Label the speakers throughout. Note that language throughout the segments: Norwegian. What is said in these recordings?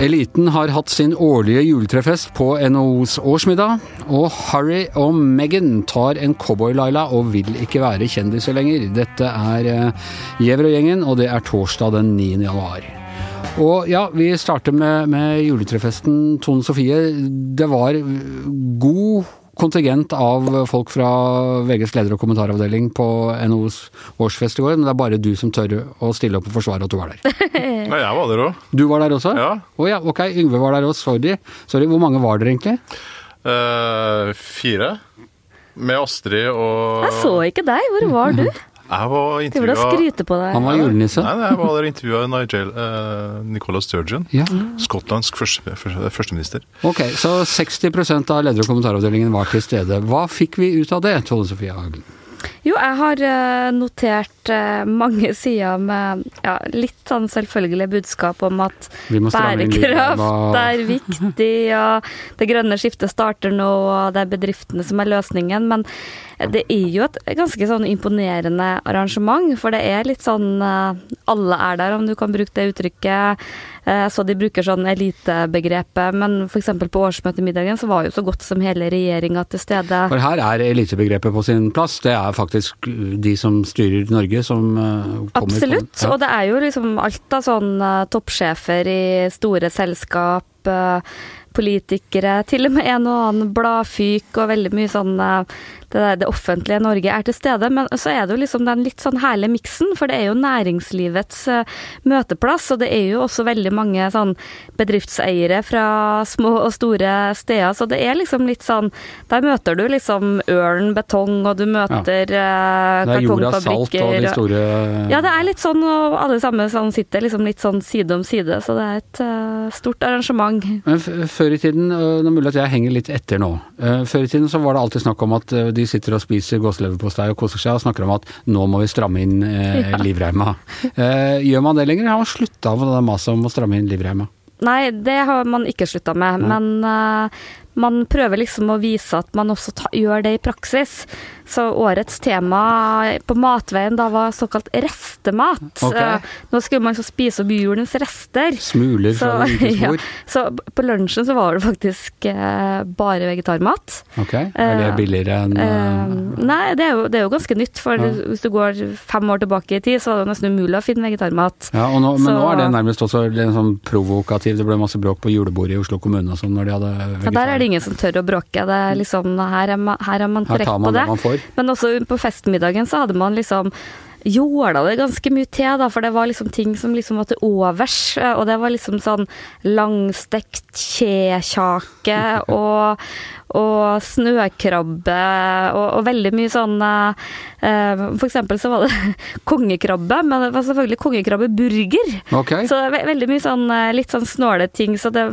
Speaker 1: Eliten har hatt sin årlige juletrefest på NHOs årsmiddag, og Harry og Meghan tar en cowboy-Laila og vil ikke være kjendiser lenger. Dette er uh, Giæver og gjengen, og det er torsdag den 9. januar. Og ja, vi starter med, med juletrefesten. Tone Sofie, det var god kontingent av folk fra VGs leder- og kommentaravdeling på NOs årsfest i går, men det er bare du som tør å stille opp og forsvare at du var der.
Speaker 2: Nei, jeg var der òg.
Speaker 1: Du var der også?
Speaker 2: Ja.
Speaker 1: Å ja, ok. Yngve var der òg. Sorry. Sorry. Hvor mange var dere egentlig?
Speaker 2: Uh, fire. Med Astrid og
Speaker 3: Jeg så ikke deg. Hvor var du?
Speaker 2: Jeg var intervjua
Speaker 3: skryte på deg.
Speaker 1: Han var julenisse.
Speaker 2: Nei, nei, jeg var der og intervjua Nigel eh, Nicola Sturgeon.
Speaker 1: Ja.
Speaker 2: Skotlands første, første, førsteminister.
Speaker 1: Ok, så 60% av leder- og kommentaravdelingen var til stede. Hva fikk vi ut av det, Tone Sofie Hagen?
Speaker 3: Jo, jeg har eh, notert eh, mange sider med ja, litt sånn selvfølgelig budskap om at bærekraft er viktig, og det grønne skiftet starter nå, og det er bedriftene som er løsningen. Men det er jo et ganske sånn imponerende arrangement, for det er litt sånn eh, Alle er der, om du kan bruke det uttrykket. Så de bruker sånn elitebegrepet, men f.eks. på årsmøtemiddagen så var jo så godt som hele regjeringa til stede.
Speaker 1: For her er elitebegrepet på sin plass. Det er faktisk de som styrer Norge som eh, kommer
Speaker 3: Absolutt.
Speaker 1: Ja.
Speaker 3: Og det er jo liksom alt av sånn eh, toppsjefer i store selskap, eh, politikere, til og med en og annen bladfyk og veldig mye sånn det, det offentlige Norge er til stede. Men så er det jo liksom den litt sånn herlige miksen, for det er jo næringslivets eh, møteplass. Og det er jo også veldig mange sånn bedriftseiere fra små og store steder, så det er liksom litt sånn Der møter du liksom ørn, betong, og du møter eh,
Speaker 1: Det er jorda, salt
Speaker 3: kartongfabrikker.
Speaker 1: og de store
Speaker 3: Ja, det er litt sånn, og alle sammen sånn sitter liksom litt sånn side om side, så det er et uh, stort arrangement.
Speaker 1: Men før i tiden, det er mulig at jeg henger litt etter nå. Uh, Før i tiden så var det alltid snakk om at øh, de sitter og spiser gåseleverpostei og koser seg og snakker om at nå må vi stramme inn eh,
Speaker 3: Ja.
Speaker 1: livreima. Eh, gjør man det lenger, har man slutta med det maset om å stramme inn livreima?
Speaker 3: Nei, det har man ikke slutta med,
Speaker 1: Nei.
Speaker 3: men eh, man prøver liksom å vise at man også ta, gjør det i praksis. Så årets tema på Matveien da var såkalt restemat.
Speaker 1: Okay.
Speaker 3: Eh, nå skulle man så spise opp julens rester.
Speaker 1: Smuler fra ukes
Speaker 3: ja, så på lunsjen så var det faktisk eh, bare vegetarmat.
Speaker 1: Ok, er det
Speaker 3: Eh,
Speaker 1: billigere enn
Speaker 3: Eh,
Speaker 1: øh,
Speaker 3: nei, det er, jo, det er jo ganske nytt. For
Speaker 1: Ja.
Speaker 3: hvis du går fem år tilbake i tid, så var det nesten umulig å finne vegetarmat.
Speaker 1: ja, nå, Men
Speaker 3: så-
Speaker 1: nå er det nærmest også en sånn provokativ Det ble masse bråk på julebordet i Oslo kommune og sånn når de hadde
Speaker 3: Ja,
Speaker 1: vegetar.
Speaker 3: der er det ingen som tør å bråke. Det er liksom, her, er man, her er man trekk
Speaker 1: tar
Speaker 3: på
Speaker 1: man
Speaker 3: det.
Speaker 1: det man.
Speaker 3: Men også på festmiddagen så hadde man liksom jåla det ganske mye til, da, for det var liksom ting som liksom var til overs. Og det var liksom sånn langstekt kjekjake og, og snøkrabbe og, og veldig mye sånn eh, For eksempel så var det kongekrabbe, men det var selvfølgelig kongekrabbeburger.
Speaker 1: Okay.
Speaker 3: Så det er ve veldig mye sånn eh, litt sånn snåle ting. Så det,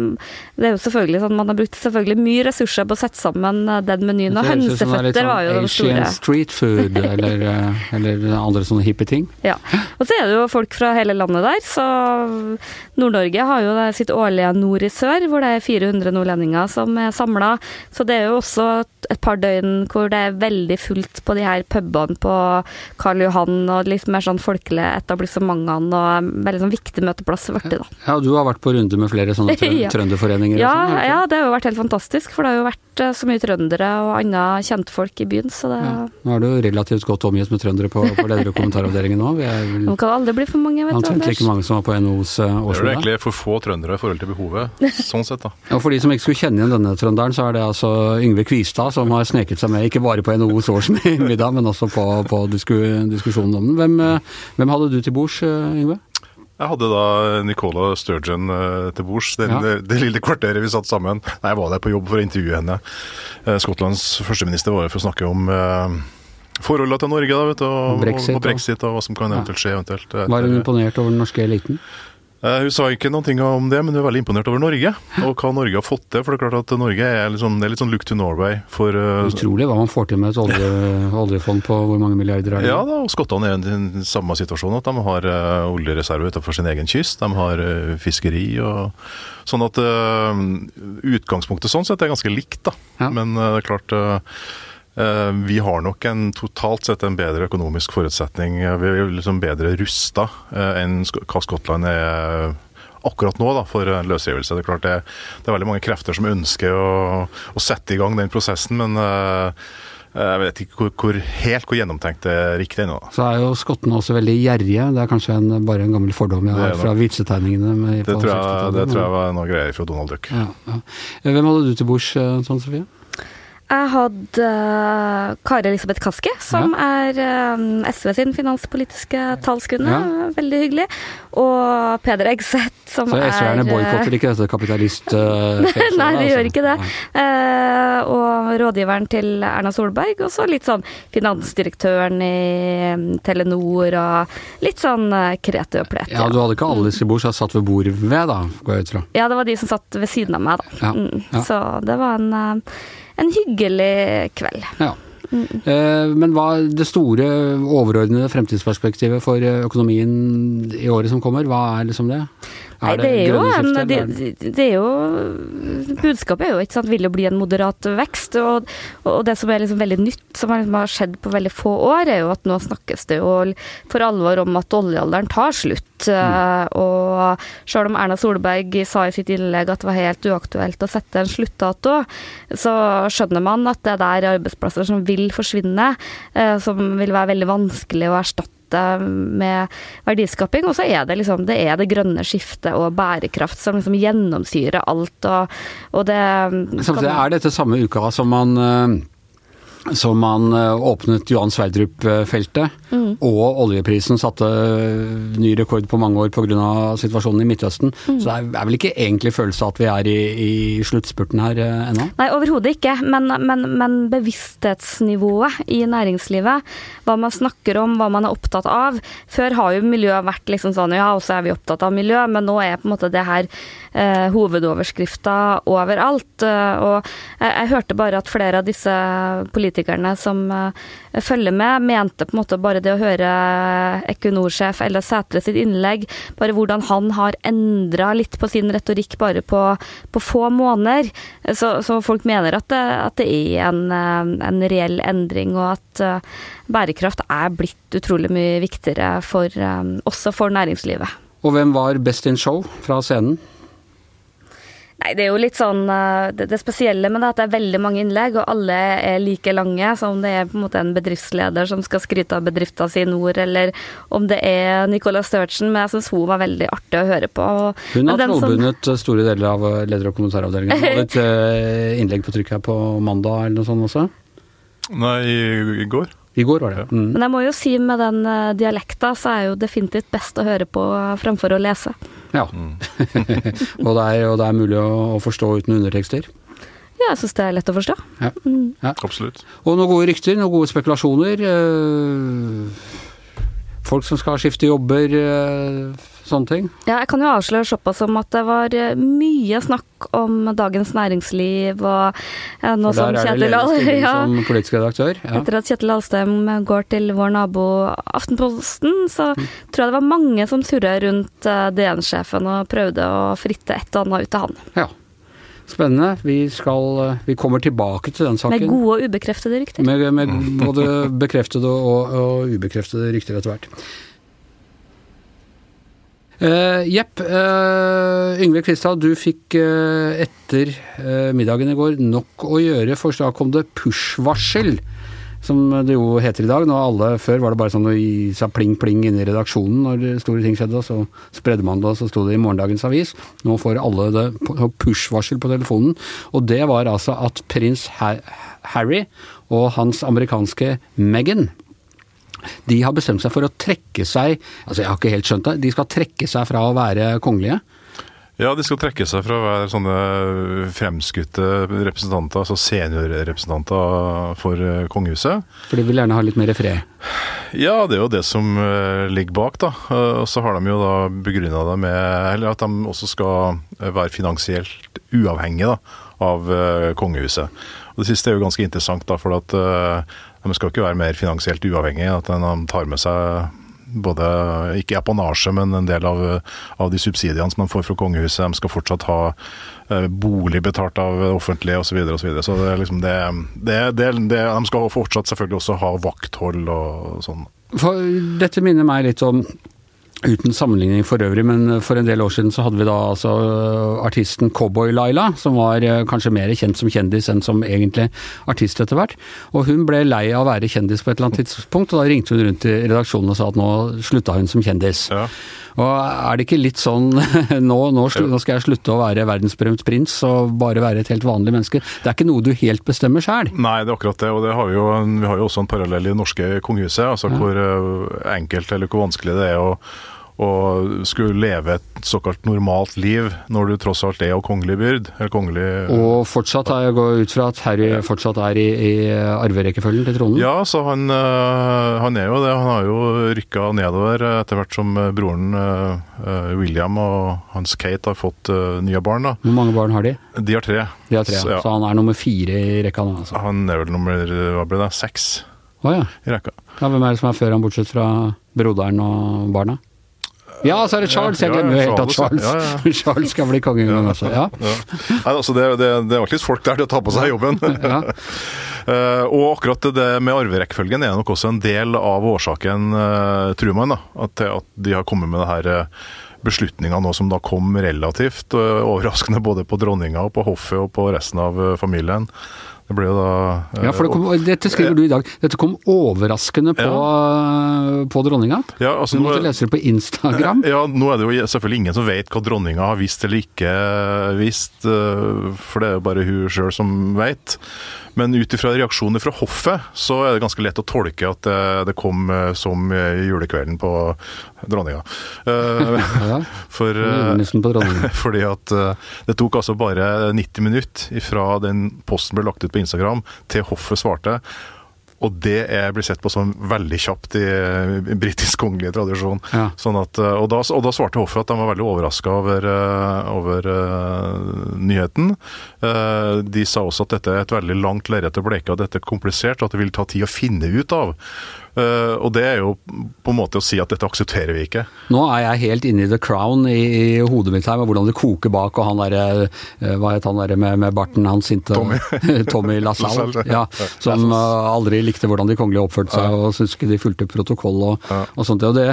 Speaker 3: det er jo selvfølgelig sånn man har brukt selvfølgelig mye ressurser på å sette sammen den menyen. Og
Speaker 1: er
Speaker 3: hønseføtter var jo det
Speaker 1: store. Asian street food, eller, eller andre sånne hippe ting.
Speaker 3: Ja. Og så er det jo folk fra hele landet der, så Nord-Norge har jo sitt årlige Nord i sør, hvor det er 400 nordlendinger som er samla. Så det er jo også et par døgn hvor det er veldig fullt på de her pubene på Karl Johan, og litt mer sånn folkelige etablissementene, og veldig sånn viktig møteplass ble det, da.
Speaker 1: Ja, du har vært på runde med flere sånne trø
Speaker 3: Ja.
Speaker 1: trønderforeninger?
Speaker 3: Ja,
Speaker 1: sånn,
Speaker 3: ja, det har jo vært helt fantastisk, for det har jo vært eh, så mye trøndere og andre kjentfolk i byen, så det
Speaker 1: Ja. Nå er du relativt godt omgitt med trøndere på, på leder- og kommentaravdelingen nå. Vi er vel
Speaker 3: kan aldri bli for mange, vet du.
Speaker 1: omtrent
Speaker 3: ikke
Speaker 1: like mange som var på NHOs årsmøte.
Speaker 2: Det er egentlig for få trøndere i forhold til behovet, sånn sett, da.
Speaker 1: Og for de som ikke skulle kjenne igjen denne trønderen, så er det altså Yngve Kvistad som har sneket seg med, ikke bare på NHOs årsmiddag, men også på, på diskusjonen om den. Hvem, eh, hvem hadde du til bords, eh, Yngve?
Speaker 2: Jeg hadde da Nicola Sturgeon eh, til bords,
Speaker 1: Ja.
Speaker 2: det, lille kvarteret vi satt sammen. Nei, Jeg var der på jobb for å intervjue henne. Skottlands førsteminister var jo for å snakke om forholdet til Norge da, vet du, og,
Speaker 1: Brexit,
Speaker 2: og, og brexit og hva som kan eventuelt skje. eventuelt.
Speaker 1: Var hun imponert over den norske eliten?
Speaker 2: Eh, Hun sa ikke noen ting om det, men hun er veldig imponert over Norge. Og hva Norge har fått til. For det er klart at Norge er sånn, det er litt sånn look to Norway for uh,
Speaker 1: Utrolig hva man får til med et olje, oljefond på hvor mange milliarder er det?
Speaker 2: Ja da, og skottene er i den samme situasjonen, at de har uh, oljereserver utenfor sin egen kyst. De har uh, fiskeri og Sånn at eh, utgangspunktet sånn sett er ganske likt, da.
Speaker 1: Ja.
Speaker 2: Men eh, det er klart eh, Eh, Vi har nok en totalt sett en bedre økonomisk forutsetning. Vi er liksom bedre rusta enn hva Skottland er akkurat nå da, for en løsrivelse. Det er klart det, det er veldig mange krefter som ønsker å, å sette i gang den prosessen, men eh, jeg vet ikke hvor, hvor, helt hvor gjennomtenkt det er riktig ennå.
Speaker 1: Så er jo skottene også veldig gjerrige. Det er kanskje en, bare en gammel fordom jeg har fra vitsetegningene. med-
Speaker 2: Det tror jeg, det tror jeg var noe greier fra Donald Duck.
Speaker 1: ja, ja. Hvem hadde du til bords, eh, sånn Sofie?
Speaker 3: Jeg hadde eh, Kari Elisabeth Kaski, som er eh, SV sin finanspolitiske talskvinne.
Speaker 1: Ja.
Speaker 3: Veldig hyggelig. Og Peder Egseth, som er
Speaker 1: Så
Speaker 3: er
Speaker 1: SV-erne
Speaker 3: eh,
Speaker 1: boikotter ikke dette kapitalist... eh,
Speaker 3: Nei, de
Speaker 1: altså.
Speaker 3: gjør ikke det. Eh, og rådgiveren til Erna Solberg, og så litt sånn finansdirektøren i mm, Telenor, og litt sånn krete og plete.
Speaker 1: Ja, du hadde ikke alle disse bord, så jeg satt ved bordet ved, da, går jeg ut fra.
Speaker 3: Ja, det var de som satt ved siden av meg, da.
Speaker 1: Ja,
Speaker 3: Mm.
Speaker 1: ja.
Speaker 3: Så det var en, eh, en hyggelig kveld.
Speaker 1: Ja. Mm. Men hva er det store overordnede fremtidsperspektivet for eh, økonomien i året som kommer? Hva er liksom det?
Speaker 3: Nei, det er jo en det,
Speaker 1: det-
Speaker 3: er jo Budskapet er jo ikke sant, vil jo bli en moderat vekst. Og, og det som er liksom veldig nytt, som liksom har skjedd på veldig få år, er jo at nå snakkes det jo for alvor om at oljealderen tar slutt.
Speaker 1: Mm.
Speaker 3: Eh, Og selv om Erna Solberg sa i sitt innlegg at det var helt uaktuelt å sette en sluttdato, så skjønner man at det er arbeidsplasser som vil forsvinne, eh, som vil være veldig vanskelig å erstatte med verdiskaping. Og så er det liksom det, er det grønne skiftet og bærekraft som liksom gjennomsyrer alt. Og, og det
Speaker 1: Samtidig er dette samme uka som man som man eh, åpnet Johan Sverdrup-feltet,
Speaker 3: Mm.
Speaker 1: og oljeprisen satte eh, ny rekord på mange år pga. situasjonen i Midtøsten.
Speaker 3: Mm.
Speaker 1: Så det er, vel ikke egentlig følelse av at vi er i, i sluttspurten her eh, ennå?
Speaker 3: Nei, overhodet ikke. Men, men, men bevissthetsnivået i næringslivet, hva man snakker om, hva man er opptatt av Før har jo miljøet vært liksom sånn ja, også er vi opptatt av miljø, men nå er på en måte det her eh, hovedoverskrifta overalt. Og jeg, jeg hørte bare at flere av disse politikerne som eh, følger med, mente på en måte bare det å høre Equinor-sjef Ella Sætre sitt innlegg, bare hvordan han har endra litt på sin retorikk bare på, på få måneder. Så, så folk mener at det, at det er en, eh, en reell endring, og at eh, bærekraft er blitt utrolig mye viktigere for, også for næringslivet.
Speaker 1: Og hvem var best in show fra scenen?
Speaker 3: Nei, det er jo litt sånn eh, Det, det spesielle med det er at det er veldig mange innlegg, og alle er like lange. Så om det er på en måte en bedriftsleder som skal skryte av bedrifta si i nord, eller om det er Nicola Sturgeon, men jeg syns hun var veldig artig å høre på. Og,
Speaker 1: Hun har
Speaker 3: trollbundet som-
Speaker 1: store deler av eh, leder- og kommentaravdelingen. Hadde et eh, innlegg på trykk her på mandag eller noe sånt også?
Speaker 2: Nei, i, i går.
Speaker 1: I går var det. Mm.
Speaker 3: Men jeg må jo si med den eh, dialekta, så er jo definitivt best å høre på eh, fremfor å lese.
Speaker 1: Ja. og, det er, og det er mulig å, å forstå uten undertekster.
Speaker 3: Ja, jeg syns det er lett å forstå.
Speaker 1: Ja.
Speaker 2: Absolutt.
Speaker 1: Og noen gode rykter, noen gode spekulasjoner. eh, folk som skal skifte jobber, eh, sånne ting.
Speaker 3: Ja, jeg kan jo avsløre såpass som at det var eh, mye snakk om Dagens Næringsliv og eh, nå som Kjetil ja,
Speaker 1: som politisk redaktør. Ja.
Speaker 3: Etter at Kjetil Alstheim går til vår nabo Aftenposten, så tror jeg det var mange som surra rundt eh, DN-sjefen og prøvde å fritte et og annet ut av han.
Speaker 1: ja. Spennende. Vi, skal, eh, vi kommer tilbake til den saken.
Speaker 3: Med gode og ubekreftede rykter.
Speaker 1: Med, med både bekreftede og, og ubekreftede rykter etter hvert. Uh, Jepp. Uh, Yngve Kvistad, du fikk uh, etter uh, middagen i går nok å gjøre, for da kom det push-varsel. Som det jo heter i dag. Når alle, før var det bare sånn å gi seg pling-pling inne i redaksjonen når store ting skjedde, og så spredde man det, og så sto det i morgendagens avis. Nå får alle det push-varsel på telefonen. Og det var altså at prins Harry og hans amerikanske Meghan de har bestemt seg for å trekke seg Altså, jeg har ikke helt skjønt det. De skal trekke seg fra å være kongelige.
Speaker 2: Ja, de skal trekke seg fra å være sånne fremskutte representanter, altså seniorrepresentanter for eh, kongehuset.
Speaker 1: For de vil gjerne ha litt mer fred.
Speaker 2: Ja, det er jo det som eh, ligger bak, da. Eh, Og så har de jo da begrunna det med Eller at de også skal være finansielt uavhengige da, av eh, kongehuset. Og Det siste er jo ganske interessant, da, for at de skal ikke være mer finansielt uavhengige. At de tar med seg både ikke apanasje, men en del av, av de subsidiene som de får fra kongehuset. De skal fortsatt ha eh, bolig betalt av offentlige osv. Så, og så, videre. så det liksom det, det, det, det, De skal fortsatt selvfølgelig også ha vakthold og sånn.
Speaker 1: For dette minner meg litt om Uten sammenligning for øvrig, men for en del år siden så hadde vi da altså øh, artisten Cowboy-Laila, som var øh, kanskje mer kjent som kjendis enn som egentlig artist etter hvert. Og hun ble lei av å være kjendis på et eller annet tidspunkt, og da ringte hun rundt i redaksjonen og sa at nå slutta hun som kjendis. Ja. Og er det ikke litt sånn nå, nå, skal jeg slutte å være verdensberømt prins og bare være et helt vanlig menneske. Det er ikke noe du helt bestemmer sjøl.
Speaker 2: Nei, det er akkurat det. Og det har vi, jo, vi har jo også en parallell i det norske kongehuset. Altså ja. hvor øh, enkelt eller hvor vanskelig det er å og skulle leve et såkalt normalt liv når du tross alt er og kongelig byrd. Eller kongelig
Speaker 1: Og fortsatt jeg går ut fra at Harry fortsatt er i, i arverekkefølgen til tronen?
Speaker 2: Ja, så han, øh, han, er jo det. Han har jo rykka nedover etter hvert som broren øh, William og hans Kate har fått nye barn. da.
Speaker 1: Hvor mange barn har de?
Speaker 2: De har tre.
Speaker 1: De har tre, så, ja. så han er nummer fire i rekka nå? Altså.
Speaker 2: Han er vel nummer hva ble det, seks
Speaker 1: oh, ja.
Speaker 2: i rekka.
Speaker 1: Ja, hvem er det som er før han, bortsett fra broderen og barna? Ja, så er det Charles. Jeg glemmer jo helt at Charles, ja, ja. Charles skal bli konge en gang også. Ja.
Speaker 2: Nei, altså det, det, det er faktisk folk der til å ta på seg jobben. uh, og akkurat det med arverekkefølgen er nok også en del av årsaken, uh, tror man, da, at, at, de har kommet med det her uh, beslutninga nå som da kom relativt overraskende både på dronninga og på hoffet og på resten av familien. Det ble jo da
Speaker 1: Ja, for det kom, dette skriver du i dag. Dette kom overraskende på, ja. på dronninga. Ja, altså, du måtte lese det på Instagram.
Speaker 2: Ja, nå er det jo selvfølgelig ingen som vet hva dronninga har visst eller ikke visst, eh, for det er jo bare hun sjøl som vet. Men ut ifra reaksjoner fra hoffet, så er det ganske lett å tolke at det, kom eh, som julekvelden på dronninga.
Speaker 1: For,
Speaker 2: fordi at det tok altså bare 90 minutter fra den posten ble lagt ut på Instagram til hoffet svarte. Og det er, blir sett på som veldig kjapt i, i britisk kongelig tradisjon. Ja. Sånn at, og, da, og, da, svarte hoffet at de var veldig overraska over, over uh, nyheten. Uh, de sa også at dette er et veldig langt lerret å bleke, og dette er komplisert, og at det vil ta tid å finne ut av. Uh, og det er jo på en måte å si at dette aksepterer vi ikke.
Speaker 1: Nå er jeg helt inne i the crown i, i hodet mitt her, med hvordan det koker bak, og han derre uh, Hva het han derre med, med, barten, han sinte?
Speaker 2: Tommy,
Speaker 1: Tommy Lasalle, ja, som uh, aldri likte hvordan de kongelige oppførte seg, og syntes ikke de fulgte protokoll og, og sånt. Og det,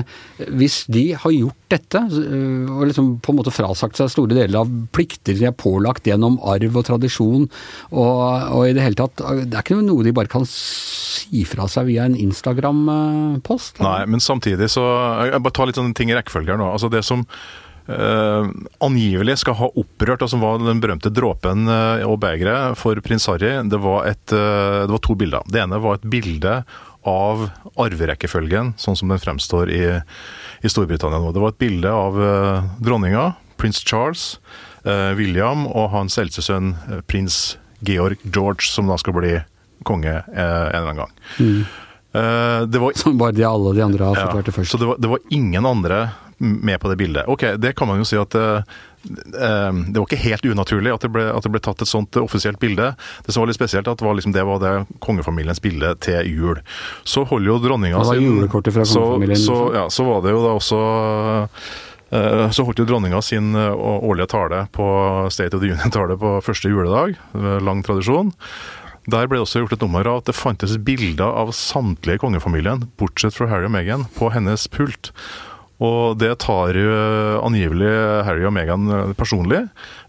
Speaker 1: hvis de har gjort dette, og liksom på en måte frasagt seg store deler av plikter de er pålagt gjennom arv og tradisjon, og, og i det hele tatt Det er ikke noe de bare kan si fra seg via en Instagram-post?
Speaker 2: Nei, men samtidig så Jeg bare tar litt sånne ting i rekkefølge her nå. Altså det som Uh, angivelig skal ha opprørt, og som var den berømte dråpen uh, og begeret for prins Harry, det var, et, uh, det var, to bilder. Det ene var et bilde av arverekkefølgen, sånn som den fremstår i, i Storbritannia nå. Det var et bilde av dronninga, prins Charles, William og hans eldste sønn prins Georg George, som da skal bli konge en eller annen gang. Mm.
Speaker 1: Det var, Som bare de alle de andre har fått ja, det først.
Speaker 2: Så det var, det var, ingen andre med på det bildet. Ok, det kan man jo si at uh, det var ikke helt unaturlig at det, ble, at det, ble, tatt et sånt offisielt bilde. Det som var litt spesielt, at det var, liksom, det, var det kongefamiliens bilde til jul. Så holder jo dronninga
Speaker 1: Det var julekortet fra kongefamilien?
Speaker 2: Så, så, liksom. ja, så var det jo da også så holdt jo dronninga sin årlige tale på State of the Union-tale på første juledag. Lang tradisjon. Der ble det også gjort et nummer av at det fantes bilder av samtlige i kongefamilien, bortsett fra Harry og Meghan, på hennes pult. Og det tar jo angivelig Harry og Meghan personlig.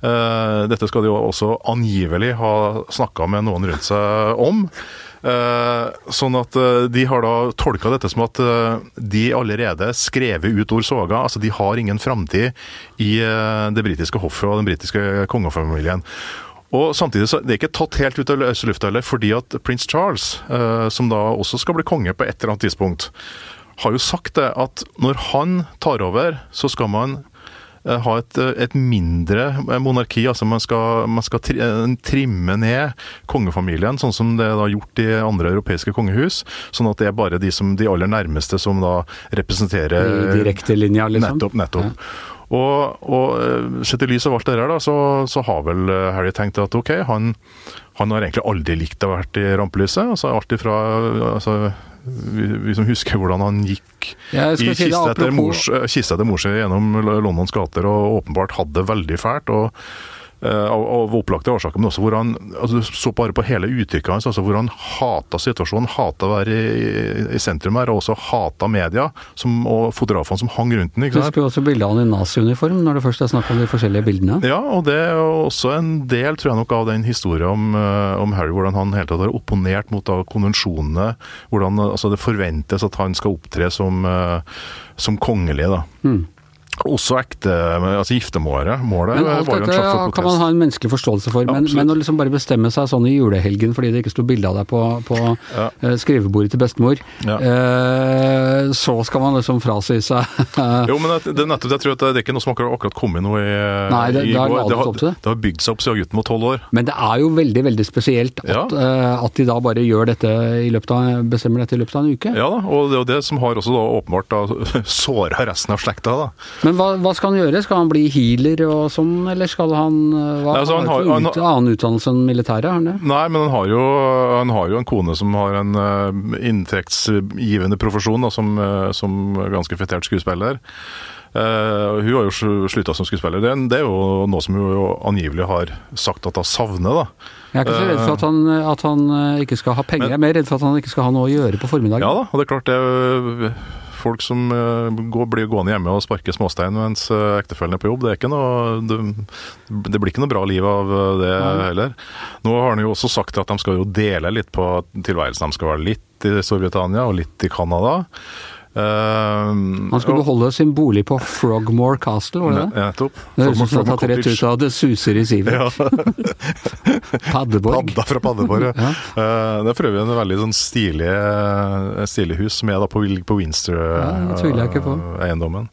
Speaker 2: Eh, dette skal de jo også angivelig ha snakka med noen rundt seg om. Eh, sånn at eh, de har da tolka dette som at de allerede skrevet ut ord soga. Altså de har ingen framtid i det britiske hoffet og den britiske kongefamilien. Og samtidig så det er ikke tatt helt ut av løse lufta heller, fordi at prins Charles, eh, som da også skal bli konge på et eller annet tidspunkt, har jo sagt det at når han tar over, så skal man eh, ha et, et, mindre monarki. altså Man skal, man skal trimme ned kongefamilien, sånn som det er gjort i andre europeiske kongehus. Sånn at det er bare de, som, de aller nærmeste som da representerer
Speaker 1: I direkte linja, liksom?
Speaker 2: Nettopp. nettopp. Ja. Og, og eh, sett i lys av alt det der, da, så, så, har vel eh, Harry tenkt at ok, han, han har egentlig aldri likt å ha vært i rampelyset. altså Alt ifra altså, vi, vi som husker hvordan han gikk
Speaker 1: ja,
Speaker 2: i
Speaker 1: si det
Speaker 2: kiste etter mors, eh, mor si gjennom Londons gater og åpenbart hadde det veldig fælt. og av, av opplagte årsaker, men også hvor han altså så bare på hele uttrykket hans, altså hvor han hata situasjonen, hata å være i, i sentrum her, og også hata media som, og fotografene som hang rundt den. ikke sant?
Speaker 1: Husker jo også bildet av han i naziuniform, når det først er snakk om de forskjellige bildene.
Speaker 2: Ja, og det er også en del tror jeg nok av den historien om, eh, om Harry, hvordan han hele tatt har opponert mot da, konvensjonene. Hvordan eh, altså, det forventes at han skal opptre som, eh, som kongelig. da.
Speaker 1: Mm.
Speaker 2: Også ekte, altså giftermålet. Målet
Speaker 1: Men alt
Speaker 2: var jo en slags
Speaker 1: kan man ha en menneskelig forståelse for, men,
Speaker 2: ja,
Speaker 1: men å liksom bare bestemme seg sånn i julehelgen fordi det ikke sto bilde av deg på, på
Speaker 2: Ja.
Speaker 1: eh, skrivebordet til bestemor,
Speaker 2: Ja.
Speaker 1: eh, så skal man liksom frasi seg
Speaker 2: Jo, men det, det er nettopp. Jeg tror at det er ikke noe som akkurat, akkurat kommet noe i,
Speaker 1: Nei, det-
Speaker 2: i går. Det har,
Speaker 1: det.
Speaker 2: det har bygd seg opp siden gutten var tolv år.
Speaker 1: Men det er jo veldig veldig spesielt at,
Speaker 2: Ja.
Speaker 1: eh, at de da bare gjør dette i løpet av, bestemmer dette i løpet av en uke.
Speaker 2: Ja da, og det er jo det som har også da åpenbart da såra resten av slekta. da.
Speaker 1: Men hva, hva skal han gjøre? Skal han bli healer og sånn, eller skal han eh, hva,
Speaker 2: Nei, altså, han
Speaker 1: har jo ut, annen utdannelse enn militæret, har han det?
Speaker 2: Nei, men han har jo, han har jo en kone som har en uh, inntektsgivende profesjon, da, som, uh, som ganske fetert skuespiller. Uh, hun har jo slutta som skuespiller. Det, det er jo noe som hun jo angivelig har sagt at hun savner. da.
Speaker 1: Jeg er ikke så redd for at han, at han ikke skal ha penger, jeg er mer redd for at han ikke skal ha noe å gjøre på formiddagen.
Speaker 2: Ja da, og det er klart det folk som eh, går, blir gående hjemme og sparker småstein mens eh, ektefellen er på jobb. Det, er ikke noe, det, det blir ikke noe bra liv av eh, det heller. Nå har han jo også sagt at de skal jo dele litt på tilværelsen. De skal være litt i Storbritannia og litt i Canada. Eh,
Speaker 1: Han skulle
Speaker 2: og-
Speaker 1: beholde sin bolig på Frogmore Castle, var det det?
Speaker 2: Nettopp.
Speaker 1: Det høres ut som tatt rett ut av Det suser i sivet.
Speaker 2: Ja,
Speaker 1: Paddeborg.
Speaker 2: Padda fra Paddeborg.
Speaker 1: Ja.
Speaker 2: Eh, Det er for øvrig en veldig sånn stilig, eh, stilig hus som er da på, på
Speaker 1: det Ja.
Speaker 2: Windsor-eiendommen.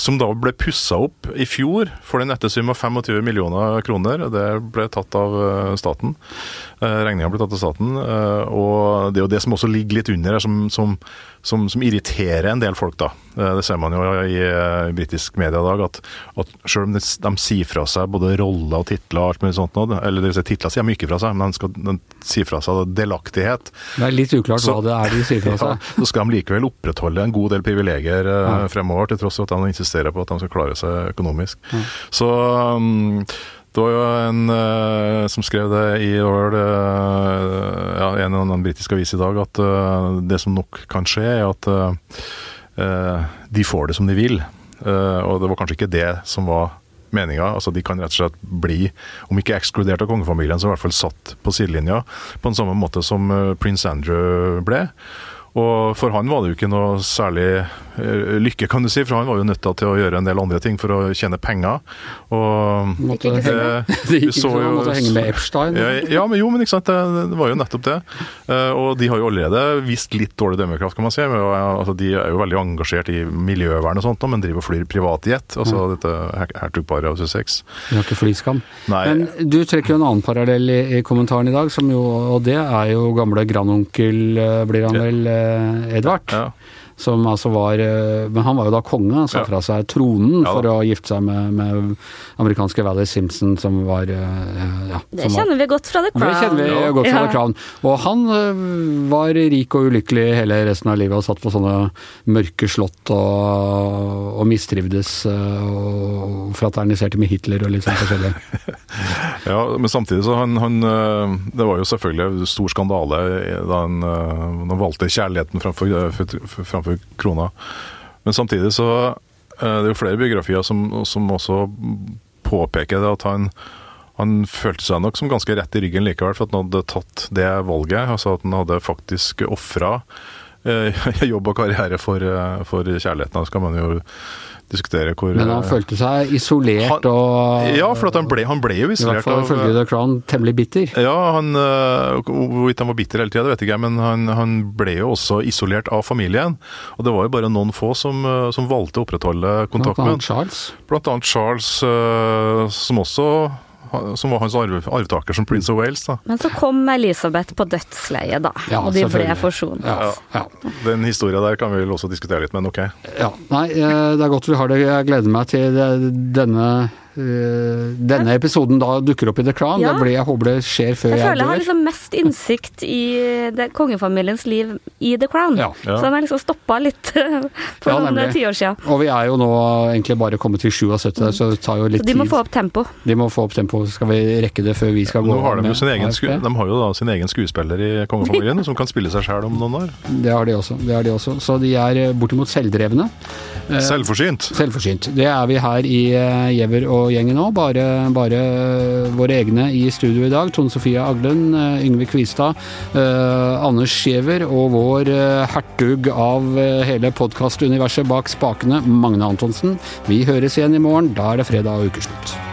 Speaker 2: Som da ble pussa opp i fjor for den nette sum av 25 millioner kroner. Det ble tatt av eh, staten. Regninga ble tatt av staten. eh, Og det er jo det som også ligger litt under her, som, som, som, som irriterer en del folk, da. Eh, Det ser man jo i, i britisk media i dag, at, at selv om de, de sier fra seg både roller og titler og alt mulig sånt, nå, eller det vil si, titler sier de ikke fra seg, men de skal de sier fra seg delaktighet.
Speaker 1: Det er litt uklart
Speaker 2: Så-
Speaker 1: hva det er de sier fra
Speaker 2: Ja,
Speaker 1: seg.
Speaker 2: så skal de likevel opprettholde en god del privilegier eh,
Speaker 1: Ja.
Speaker 2: fremover, til tross for at de insisterer på at de skal klare seg økonomisk. Så um, det var jo en uh, som skrev det i var uh, ja, en eller annen britisk avis i dag, at uh, det som nok kan skje, er at de får det som de vil. Og det var kanskje ikke det som var meninga. Altså, de kan rett og slett bli, om ikke ekskludert av kongefamilien, så i hvert fall satt på sidelinja. På en samme måte som prins Andrew ble. Og for han var det jo ikke noe særlig eh, lykke, kan du si, for han var jo nødt til å gjøre en del andre ting for å tjene penger. Og
Speaker 3: ikke
Speaker 2: eh,
Speaker 1: det gikk ikke
Speaker 2: sånn
Speaker 1: så han
Speaker 2: jo-
Speaker 1: måtte henge med Epstein.
Speaker 2: ja, ja, men jo, men ikke sant, det, det var jo nettopp det. Eh, og de har jo allerede vist litt dårlig dømmekraft, kan man si. Men, eh, altså, de er jo veldig engasjert i miljøvern og sånt, men driver og flyr privatjet. Altså dette her- hertugparet av Sussex.
Speaker 1: De har ikke flyskam.
Speaker 2: Nei,
Speaker 1: Men du trekker jo en annen parallell i, i kommentaren i dag, som jo, og det er jo gamle grandonkel, eh, blir han vel, eh, Edvard.
Speaker 2: ja.
Speaker 1: Som altså var eh, Men han var jo da konge, han sa
Speaker 2: Ja.
Speaker 1: fra seg tronen
Speaker 2: Ja
Speaker 1: for å gifte seg med, med amerikanske Valley Simpson, som var eh, ja,
Speaker 3: Det
Speaker 1: som var,
Speaker 3: kjenner vi godt fra The
Speaker 1: det
Speaker 3: Crown.
Speaker 1: kjenner vi
Speaker 2: Ja.
Speaker 1: godt fra
Speaker 3: Ja.
Speaker 1: The Crown. Og han var rik og ulykkelig hele resten av livet og satt på sånne mørke slott og, og mistrivdes og fraterniserte med Hitler og litt sånn forskjellig.
Speaker 2: Ja, men samtidig så han, han eh, Det var jo selvfølgelig stor skandale da han, eh, han valgte kjærligheten framfor, framfor krona. Men samtidig så eh, Det er jo flere biografier som, som også påpeker det at han han følte seg nok som ganske rett i ryggen likevel, for at han hadde tatt det valget. altså At han hadde faktisk ofra eh, jobb og karriere for, eh, for kjærligheten. Da skal man jo diskutere hvor
Speaker 1: Men han
Speaker 2: eh,
Speaker 1: følte seg isolert
Speaker 2: Han-
Speaker 1: og
Speaker 2: Ja, for at han ble, han ble jo
Speaker 1: I hvert fall ifølge The Crown temmelig bitter.
Speaker 2: ja, han, øh, Hvorvidt han var bitter hele tida, det vet jeg ikke, men han, han ble jo også isolert av familien. Og det var jo bare noen få som, som valgte å opprettholde
Speaker 1: Blant
Speaker 2: kontakt med
Speaker 1: annet Charles.
Speaker 2: Blant annet Charles, som også som var hans arv, arvtaker som Prince of Wales. da.
Speaker 3: Men så kom Elisabeth på dødsleiet, da.
Speaker 1: Ja,
Speaker 3: og de ble forsonet.
Speaker 1: Ja, ja.
Speaker 2: Den historien der kan vi vel også diskutere litt, men ok.
Speaker 1: Ja, nei, eh, det er godt vi har det. Jeg gleder meg til denne eh, denne episoden da dukker opp i The Crown.
Speaker 3: Ja.
Speaker 1: Da blir jeg håper det skjer før
Speaker 3: Jeg
Speaker 1: jeg,
Speaker 3: føler jeg har liksom mest innsikt i det, kongefamiliens liv i The Crown.
Speaker 1: Ja.
Speaker 2: Ja.
Speaker 3: Så den har liksom stoppa litt for
Speaker 1: Ja,
Speaker 3: noen tiår siden.
Speaker 1: Og vi er jo nå egentlig bare kommet til 77, så det tar jo litt
Speaker 3: tid. de må
Speaker 1: tid.
Speaker 3: få opp tempo.
Speaker 1: De må få opp tempoet. Skal vi rekke det før vi skal gå
Speaker 2: Nå har de,
Speaker 1: med
Speaker 2: jo sin egen, sku, de har jo da sin egen skuespiller i kongefamilien, som kan spille seg sjæl om noen år.
Speaker 1: Det har de også. Det har de også. Så de er eh, bortimot selvdrevne. Eh,
Speaker 2: Selvforsynt.
Speaker 1: Selvforsynt. Det er vi her i Gjever Giæver og gjengen nå. Bare, bare våre egne i studio i dag. Tone Sofie Aglen, eh, Yngve Kvistad, eh, Anders Giæver og vår eh, hertug av hele podkastuniverset bak spakene, Magne Antonsen. Vi høres igjen i morgen. Da er det fredag og ukeslutt.